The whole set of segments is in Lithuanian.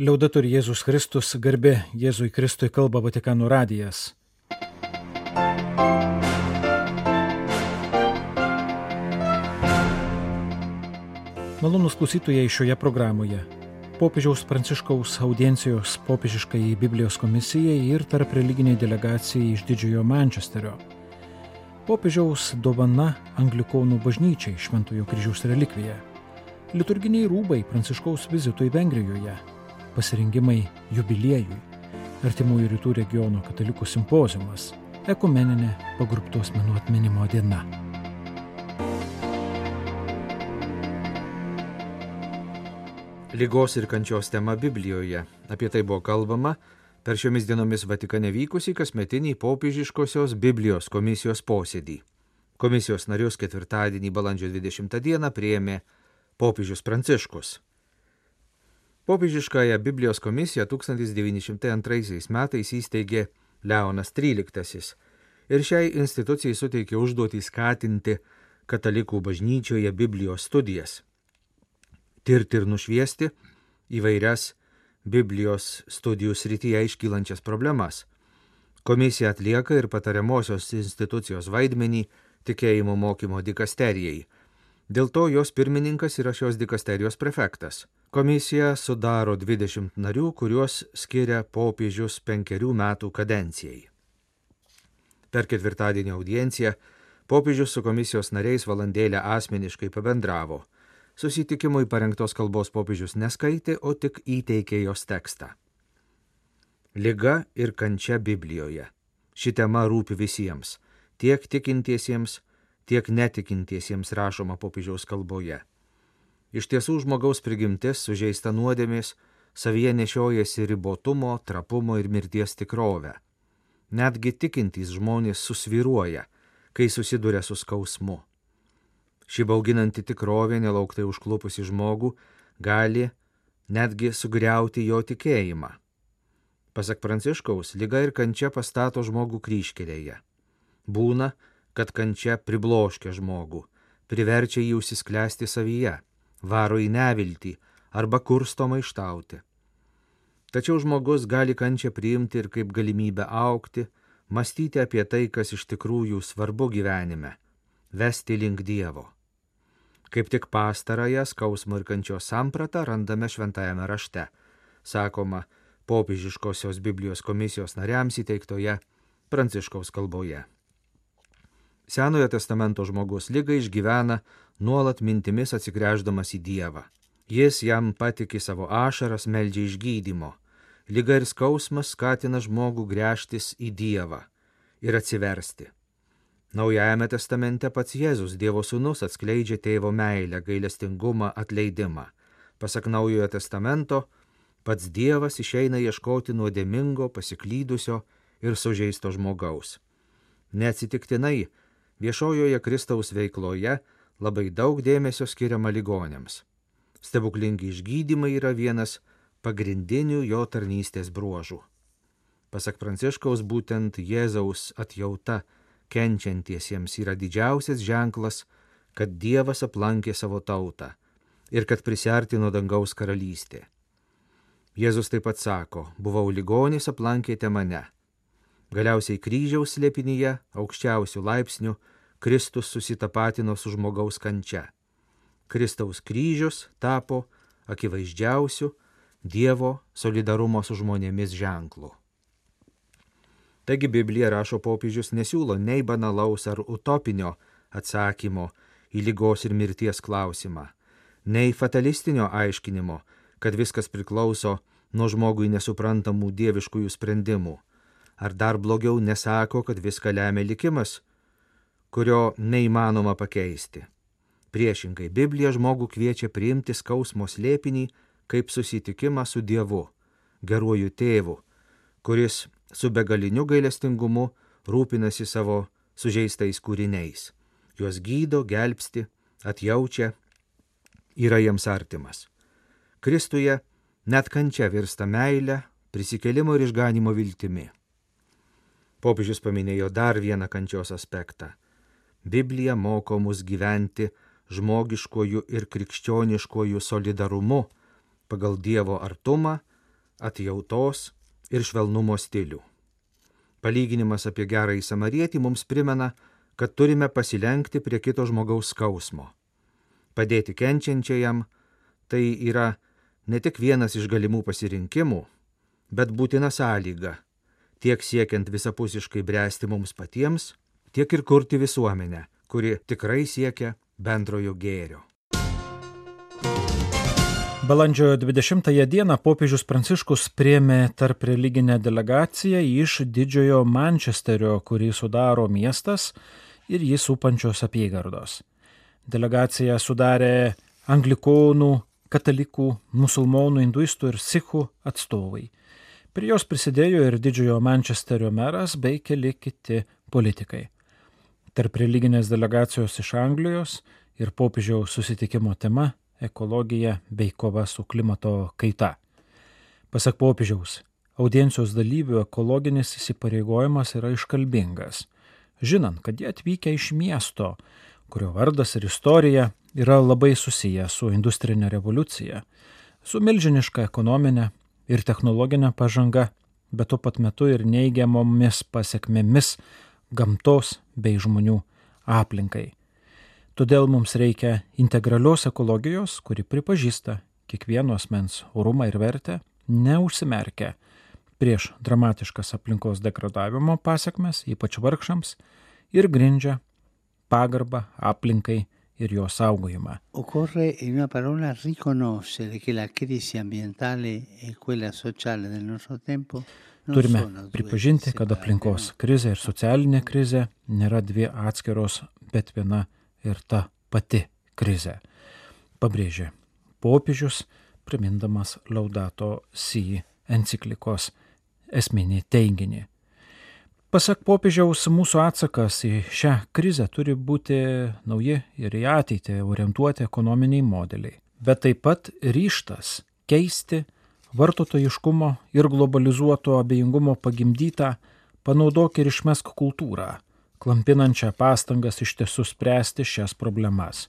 Liaudatur Jėzus Kristus, garbė Jėzui Kristui kalba Vatikano radijas. Malonus klausytojai šioje programoje. Popiežiaus Pranciškaus audiencijos popiežiškai Biblijos komisijai ir tarp religiniai delegacijai iš Didžiojo Mančesterio. Popiežiaus dovana Anglikonų bažnyčiai Šventojo kryžiaus relikvija. Liturginiai rūbai Pranciškaus vizitui Vengrijoje. Pasirinkimai jubiliejui. Artimųjų rytų regiono katalikų simpozijumas. Ekumeninė pagruptos menų atminimo diena. Lygos ir kančios tema Biblijoje. Apie tai buvo kalbama per šiomis dienomis Vatikane vykusį kasmetinį popiežiškosios Biblijos komisijos posėdį. Komisijos narius ketvirtadienį balandžio 20 dieną prieėmė popiežius Pranciškus. Popiežiškąją Biblijos komisiją 1902 metais įsteigė Leonas XIII ir šiai institucijai suteikė užduotį skatinti katalikų bažnyčioje Biblijos studijas tirti ir nušviesti įvairias Biblijos studijų srityje iškylančias problemas. Komisija atlieka ir patariamosios institucijos vaidmenį tikėjimo mokymo dikasterijai. Dėl to jos pirmininkas yra šios dikasterijos prefektas. Komisija sudaro 20 narių, kuriuos skiria popiežius penkerių metų kadencijai. Per ketvirtadienį audienciją popiežius su komisijos nariais valandėlę asmeniškai pabendravo. Susitikimui parengtos kalbos popiežius neskaitė, o tik įteikė jos tekstą. Liga ir kančia Biblijoje. Ši tema rūpi visiems - tiek tikintiesiems, tiek netikintiesiems rašoma popiežiaus kalboje. Iš tiesų žmogaus prigimtis sužeista nuodėmės savyje nešiojasi ribotumo, trapumo ir mirties tikrovę. Netgi tikintys žmonės susviruoja, kai susiduria su skausmu. Ši bauginanti tikrovė, nelauktai užklupusi žmogų, gali netgi sugriauti jo tikėjimą. Pasak Pranciškaus, lyga ir kančia pastato žmogų kryškelėje. Būna, kad kančia pribloškia žmogų, priverčia jį užsisklęsti savyje, varo į neviltį arba kursto maištauti. Tačiau žmogus gali kančią priimti ir kaip galimybę aukti, mąstyti apie tai, kas iš tikrųjų svarbu gyvenime, vesti link Dievo. Kaip tik pastarąją skausmo ir kančios sampratą randame šventajame rašte, sakoma popiežiškosios Biblijos komisijos nariams įteiktoje Pranciškaus kalboje. Senojo testamento žmogus lygą išgyvena nuolat mintimis atsigręždamas į Dievą. Jis jam patiki savo ašaras, meldžia išgydymo. Lyga ir skausmas skatina žmogų gręžtis į Dievą ir atsiversti. Naujajame testamente pats Jėzus Dievo sūnus atskleidžia tėvo meilę, gailestingumą, atleidimą. Pasak Naujojo testamento, pats Dievas išeina ieškoti nuodėmingo, pasiklydusio ir sužeisto žmogaus. Neatsitiktinai viešojoje Kristaus veikloje labai daug dėmesio skiriama ligonėms. Stebuklingi išgydymai yra vienas pagrindinių jo tarnystės bruožų. Pasak Pranciškaus būtent Jėzaus atjauta kenčiantiesiems yra didžiausias ženklas, kad Dievas aplankė savo tautą ir kad prisartino dangaus karalystė. Jėzus taip pat sako, buvau ligonis, aplankėte mane. Galiausiai kryžiaus slėpinyje, aukščiausių laipsnių, Kristus susitapatino su žmogaus kančia. Kristaus kryžius tapo akivaizdžiausiu Dievo solidarumo su žmonėmis ženklu. Taigi Biblija rašo popiežius nesiūlo nei banalaus ar utopinio atsakymo į lygos ir mirties klausimą, nei fatalistinio aiškinimo, kad viskas priklauso nuo žmogui nesuprantamų dieviškųjų sprendimų, ar dar blogiau nesako, kad viską lemia likimas, kurio neįmanoma pakeisti. Priešingai, Biblija žmogų kviečia priimti skausmo slėpinį kaip susitikimą su Dievu, geruoju tėvu, kuris su begaliniu gailestingumu rūpinasi savo sužeistais kūriniais. Juos gydo, gelbsti, atjaučia, yra jiems artimas. Kristuje net kančia virsta meilė, prisikelimo ir išganimo viltimi. Popiežius paminėjo dar vieną kančios aspektą. Biblija moko mus gyventi žmogiškojų ir krikščioniškojų solidarumu pagal Dievo artumą, atjautos ir švelnumo stilių. Palyginimas apie gerąjį samarietį mums primena, kad turime pasilenkti prie kito žmogaus skausmo. Padėti kenčiančiajam tai yra ne tik vienas iš galimų pasirinkimų, bet būtina sąlyga tiek siekiant visapusiškai bręsti mums patiems, tiek ir kurti visuomenę, kuri tikrai siekia bendrojo gėrio. Balandžio 20 dieną popiežius Pranciškus priemė tarp religinę delegaciją iš didžiojo Mančesterio, kurį sudaro miestas ir jį supančios apygardos. Delegaciją sudarė anglikonų, katalikų, musulmonų, hinduistų ir sikhų atstovai. Prie jos prisidėjo ir didžiojo Mančesterio meras bei keli kiti politikai. Tarp religinės delegacijos iš Anglijos ir popiežiaus susitikimo tema ekologija bei kova su klimato kaita. Pasak popiežiaus, audiencijos dalyvių ekologinis įsipareigojimas yra iškalbingas, žinant, kad jie atvykę iš miesto, kurio vardas ir istorija yra labai susiję su industrinė revoliucija, su milžiniška ekonominė ir technologinė pažanga, bet tuo pat metu ir neigiamomis pasiekmėmis gamtos bei žmonių aplinkai Todėl mums reikia integralios ekologijos, kuri pripažįsta kiekvieno asmens orumą ir vertę, neužsimerkia prieš dramatiškas aplinkos degradavimo pasiekmes, ypač vargšams, ir grindžia pagarbą aplinkai ir jo saugojimą. Occorre in una parola riconoscere che la crisi ambientale e quella sociale del nostro tempo Turime pripažinti, kad aplinkos krizė ir socialinė krizė nėra dvi atskiros, bet viena ir ta pati krizė, pabrėžė popiežius, primindamas Laudato Si enciklikos esminį teiginį. Pasak popiežiaus, mūsų atsakas į šią krizę turi būti nauji ir į ateitį orientuoti ekonominiai modeliai, bet taip pat ryštas keisti vartotojiškumo ir globalizuoto abejingumo pagimdytą panaudok ir išmesk kultūrą klampinančią pastangas iš tiesų spręsti šias problemas.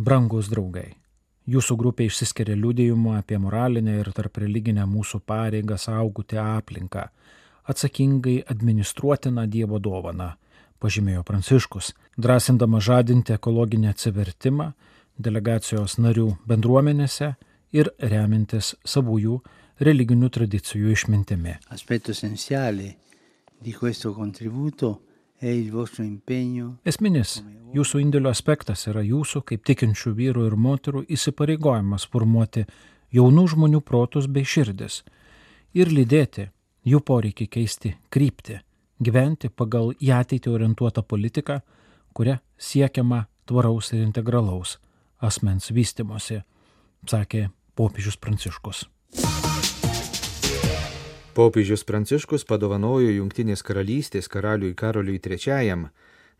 Brangus draugai, jūsų grupė išsiskiria liūdėjimu apie moralinę ir tarp religinę mūsų pareigą saugoti aplinką, atsakingai administruotiną Dievo dovaną, pažymėjo Pranciškus, drąsindama žadinti ekologinį atsivertimą delegacijos narių bendruomenėse ir remintis savųjų religinių tradicijų išmintimi. Esminis jūsų indėlio aspektas yra jūsų, kaip tikinčių vyrų ir moterų, įsipareigojimas formuoti jaunų žmonių protus bei širdis ir lydėti jų poreikį keisti kryptį, gyventi pagal į ateitį orientuotą politiką, kuria siekiama tvaraus ir integralaus asmens vystimosi, sakė popiežius Pranciškus. Popiežius Pranciškus padovanojo Junktinės karalystės karaliui Karoliui III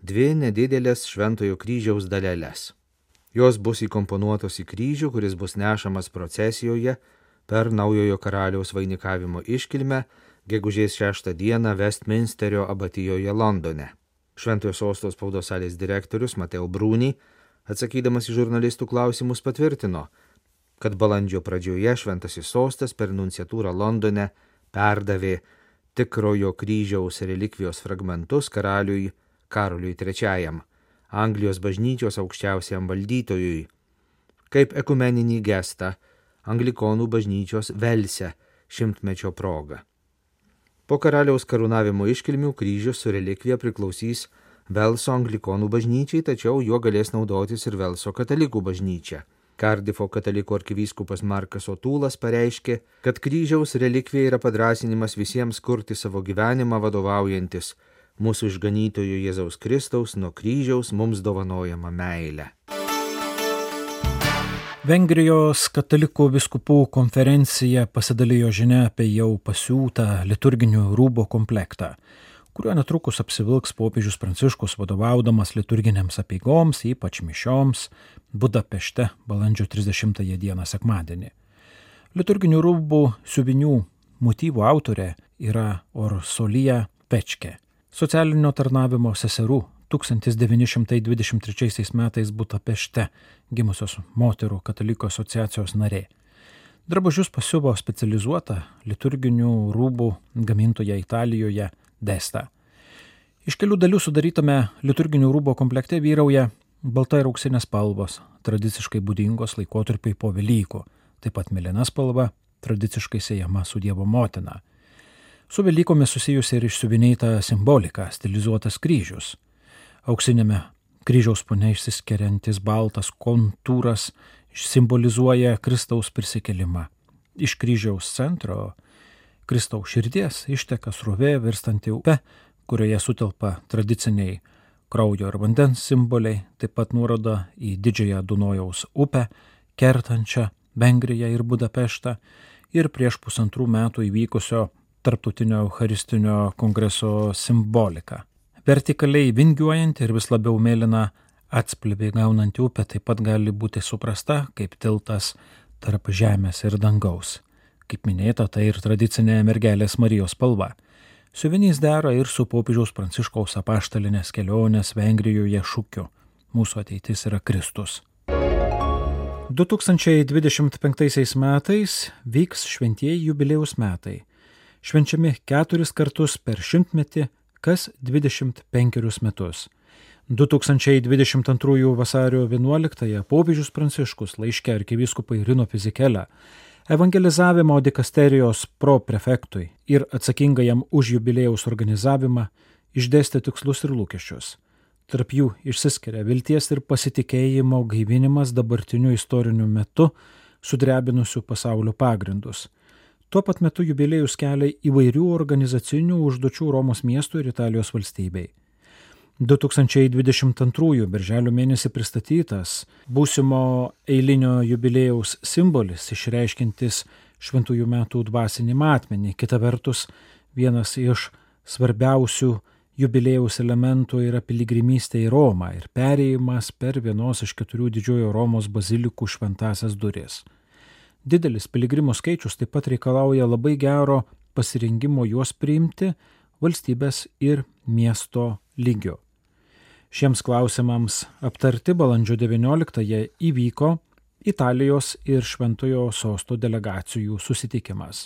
dvi nedidelės Šventojo kryžiaus dalelės. Jos bus įkomponuotos į kryžių, kuris bus nešamas procesijoje per naujojo karaliaus vainikavimo iškilmę gegužės 6 dieną Westminsterio abatijoje Londone. Šventojo sostos spaudos salės direktorius Mateo Brūny, atsakydamas į žurnalistų klausimus, patvirtino, kad balandžio pradžioje Šventasis sostas per nunciatūrą Londone perdavė tikrojo kryžiaus relikvijos fragmentus karaliui Karoliui III, Anglijos bažnyčios aukščiausiam valdytojui, kaip ekumeninį gestą Anglikonų bažnyčios Velse šimtmečio proga. Po karaliaus karūnavimo iškilmių kryžius su relikvija priklausys Velso anglikonų bažnyčiai, tačiau juo galės naudotis ir Velso katalikų bažnyčia. Kardifo katalikų arkivyskupas Markas Otūlas pareiškė, kad kryžiaus relikvija yra padrasinimas visiems kurti savo gyvenimą vadovaujantis mūsų išganytojo Jėzaus Kristaus nuo kryžiaus mums dovanojama meilė. Vengrijos katalikų viskupų konferencija pasidalijo žinia apie jau pasiūtą liturginių rūbo komplektą kuriuo netrukus apsivilks popiežius Pranciškus vadovaudamas liturginėms apeigoms, ypač mišioms, Budapešte balandžio 30 dieną sekmadienį. Liturginių rūbų siuvinių motyvų autorė yra Orsolija Pečke, socialinio tarnavimo seserų 1923 metais Budapešte gimusios moterų katalikų asociacijos narė. Drabužius pasiuvo specializuota liturginių rūbų gamintoja Italijoje Desta. Iš kelių dalių sudarytame liturginių rūbo komplekte vyrauja balta ir auksinės spalvos, tradiciškai būdingos laikotarpiai po Velykų, taip pat melina spalva, tradiciškai siejama su Dievo motina. Su Velykomis susijusi ir išsiuvinėta simbolika, stilizuotas kryžius. Auksinėme kryžiaus pone išsiskiriantis baltas kontūras simbolizuoja Kristaus prisikelimą. Iš kryžiaus centro Kristaus širdies išteka srovė virstanti upe, kurioje sutelpa tradiciniai kraujo ir vandens simboliai, taip pat nuoroda į didžiąją Dunojaus upę, kertančią Vengriją ir Budapeštą ir prieš pusantrų metų įvykusio Tarptautinio Eucharistinio kongreso simbolika. Vertikaliai vingiuojanti ir vis labiau mėlyna atspalviai gaunanti upė taip pat gali būti suprasta kaip tiltas tarp žemės ir dangaus. Kaip minėta, tai ir tradicinė mergelės Marijos spalva. Siuvinys dera ir su popiežiaus pranciškaus apaštalinės kelionės Vengrijoje šūkiu - mūsų ateitis yra Kristus. 2025 metais vyks šventieji jubilėjus metai. Švenčiami keturis kartus per šimtmetį, kas 25 metus. 2022 vasario 11 popiežius Pranciškus laiškė arkivyskupai Rino Fizikelę evangelizavimo dikasterijos pro prefektui ir atsakingajam už jubilėjaus organizavimą išdėstė tikslus ir lūkesčius. Tarp jų išsiskiria vilties ir pasitikėjimo gaivinimas dabartiniu istoriniu metu sudrebinusių pasaulio pagrindus. Tuo pat metu jubiliejus kelia įvairių organizacinių užduočių Romos miestų ir Italijos valstybei. 2022 birželio mėnesį pristatytas būsimo eilinio jubilėjaus simbolis išreiškintis šventųjų metų dvasinį matmenį. Kita vertus, vienas iš svarbiausių jubilėjaus elementų yra piligrimystė į Romą ir perėjimas per vienos iš keturių didžiojo Romos bazilikų šventasias duris. Didelis piligrimų skaičius taip pat reikalauja labai gero pasirinkimo juos priimti valstybės ir miesto lygiu. Šiems klausimams aptarti balandžio 19-ąją įvyko Italijos ir Šventojo sosto delegacijų susitikimas.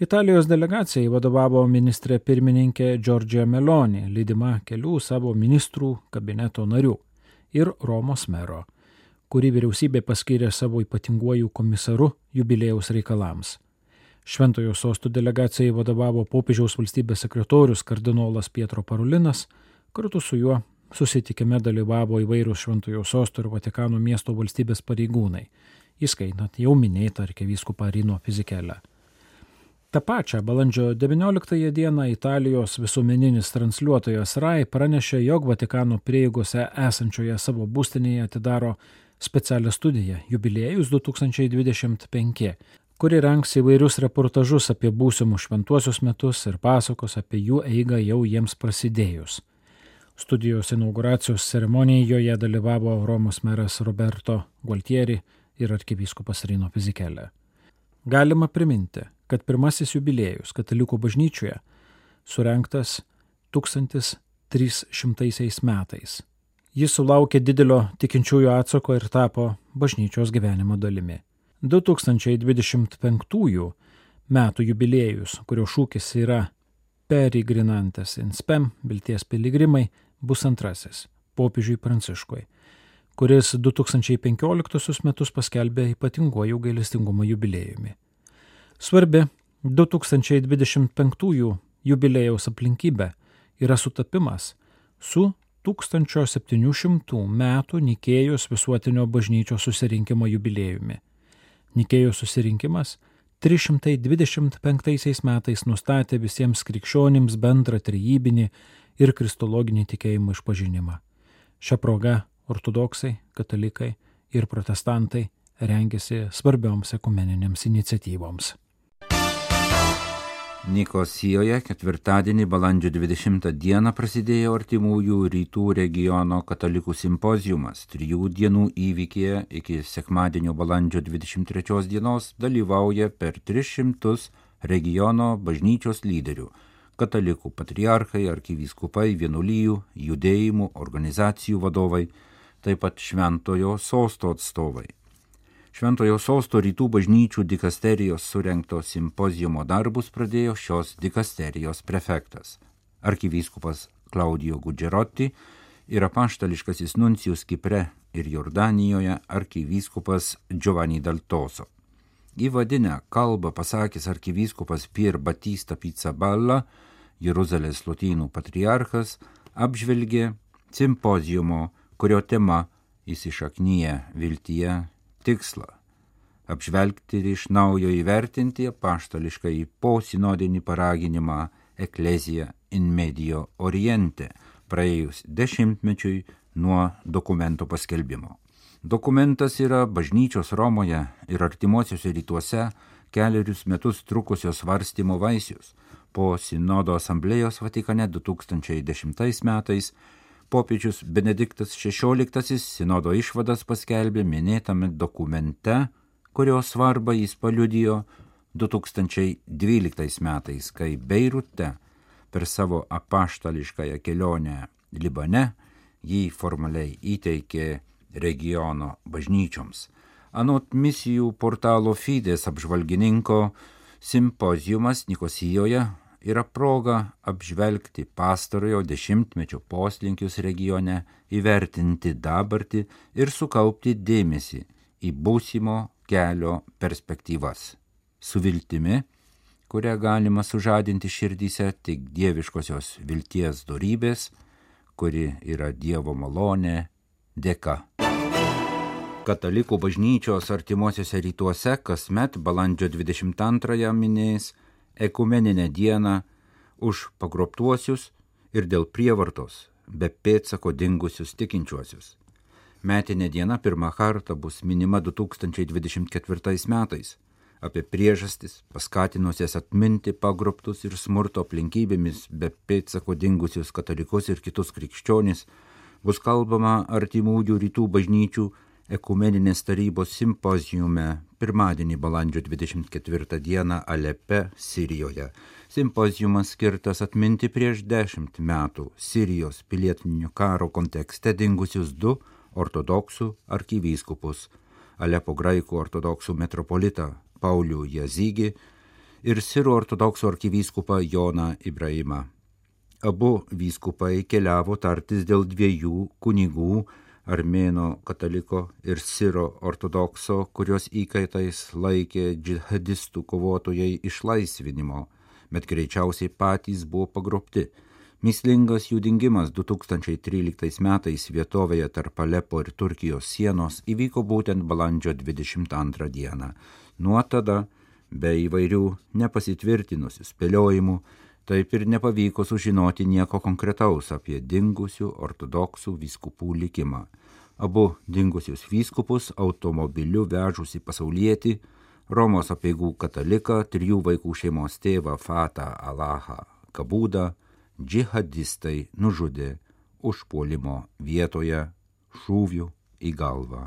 Italijos delegacijai vadovavo ministrė pirmininkė Giorgia Meloni, lydima kelių savo ministrų kabineto narių ir Romos mero, kurį vyriausybė paskyrė savo ypatinguoju komisaru jubilėjaus reikalams. Šventojo sosto delegacijai vadovavo popiežiaus valstybės sekretorius kardinolas Pietro Parulinas, kartu su juo Susitikime dalyvavo įvairūs Šventojo sosto ir Vatikano miesto valstybės pareigūnai, įskaitant jau minėtą arkivyskupą Rino fizikelę. Ta pačia balandžio 19 dieną Italijos visuomeninis transliuotojas RAI pranešė, jog Vatikano prieigose esančioje savo būstinėje atidaro specialią studiją Jubiliejus 2025, kuri renks įvairius reportažus apie būsimus šventuosius metus ir pasakos apie jų eigą jau jiems prasidėjus. Studijos inauguracijos ceremonijoje dalyvavo Romos meras Roberto Gualtieri ir arkivyskupas Rino Fizikelė. Galima priminti, kad pirmasis jubiliejus katalikų bažnyčioje surenktas 1300 metais. Jis sulaukė didelio tikinčiųjų atsako ir tapo bažnyčios gyvenimo dalimi. 2025 metų jubiliejus, kurio šūkis yra Perigrinantes in spem, vilties piligrimai, bus antrasis - popiežiui Pranciškui, kuris 2015 metus paskelbė ypatinguoju gailestingumo jubiliejumi. Svarbi 2025 jubiliejaus aplinkybė yra sutapimas su 1700 metų Nikėjos visuotinio bažnyčios susirinkimo jubiliejumi. Nikėjos susirinkimas 325 metais nustatė visiems krikščionims bendrą trejybinį ir kristologinį tikėjimo išpažinimą. Šią progą ortodoksai, katalikai ir protestantai rengiasi svarbioms ekumeninėms iniciatyvoms. Nikosijoje ketvirtadienį balandžio 20 dieną prasidėjo artimųjų rytų regiono katalikų simpozijumas. Trijų dienų įvykėje iki sekmadienio balandžio 23 dienos dalyvauja per 300 regiono bažnyčios lyderių katalikų patriarchai, arkivyskupai, vienuolyjų, judėjimų, organizacijų vadovai, taip pat šventojo sosto atstovai. Šventojo sosto rytų bažnyčių dikasterijos surenkto simpozijumo darbus pradėjo šios dikasterijos prefektas arkivyskupas Klaudijo Gudžerotti ir apaštališkasis nuncijus Kipre ir Jordanijoje arkivyskupas Giovanni Daltoso. Įvadinę kalbą pasakęs arkivyskupas Pier Batista Pizzaballa, Jeruzalės lotynų patriarchas, apžvelgė simpozijumo, kurio tema įsišaknyje viltyje tikslą - apžvelgti ir iš naujo įvertinti paštališką į posinodinį paraginimą Ecclesia in Medio Oriente praėjus dešimtmečiui nuo dokumento paskelbimo. Dokumentas yra bažnyčios Romoje ir artimuosiuose rytuose keliarius metus trukusios svarstymo vaisius. Po Sinodo asamblėjos Vatikane 2010 metais popiežius Benediktas XVI Sinodo išvadas paskelbė minėtame dokumente, kurio svarbą jis paliudijo 2012 metais, kai Beirute per savo apaštališkąją kelionę Libane jį formaliai įteikė regiono bažnyčioms. Anot misijų portalo Fides apžvalgininko simpozijumas Nikosijoje yra proga apžvelgti pastarojo dešimtmečio poslinkius regione, įvertinti dabartį ir sukaupti dėmesį į būsimo kelio perspektyvas. Su viltimi, kurią galima sužadinti širdyse tik dieviškosios vilties darybės, kuri yra Dievo malonė dėka. Katalikų bažnyčios artimuosiuose rytuose kasmet balandžio 22 minės ekumeninę dieną už pagrobtuosius ir dėl prievartos be pėtsako dingusius tikinčiuosius. Metinė diena pirmą kartą bus minima 2024 metais apie priežastis, paskatinusias atminti pagrobtus ir smurto aplinkybėmis be pėtsako dingusius katalikus ir kitus krikščionis, bus kalbama artimųjų rytų bažnyčių ekumeninės tarybos simpozijume pirmadienį balandžio 24 dieną Alepe, Sirijoje. Simpozijumas skirtas atminti prieš dešimt metų Sirijos pilietinio karo kontekste dingusius du ortodoksų arkivyskupus - Alepo graikų ortodoksų metropolitą Paulių Jazygį ir Sirų ortodoksų arkivyskupą Joną Ibrahimą. Abu vyskupai keliavo tartis dėl dviejų kunigų armėno kataliko ir siro ortodokso, kurios įkaitais laikė džihadistų kovotojai išlaisvinimo, bet greičiausiai patys buvo pagrobti. Mislingas jų dingimas 2013 metais vietovėje tarp Alepo ir Turkijos sienos įvyko būtent balandžio 22 dieną. Nuo tada, be įvairių nepasitvirtinusių spėliojimų, taip ir nepavyko sužinoti nieko konkretaus apie dingusių ortodoksų vyskupų likimą. Abu dingusius vyskupus automobiliu vežusi pasaulietį, Romos apieigų kataliką, trijų vaikų šeimos tėvą Fatą Alahą Kabūdą, džihadistai nužudė užpuolimo vietoje šūvių į galvą.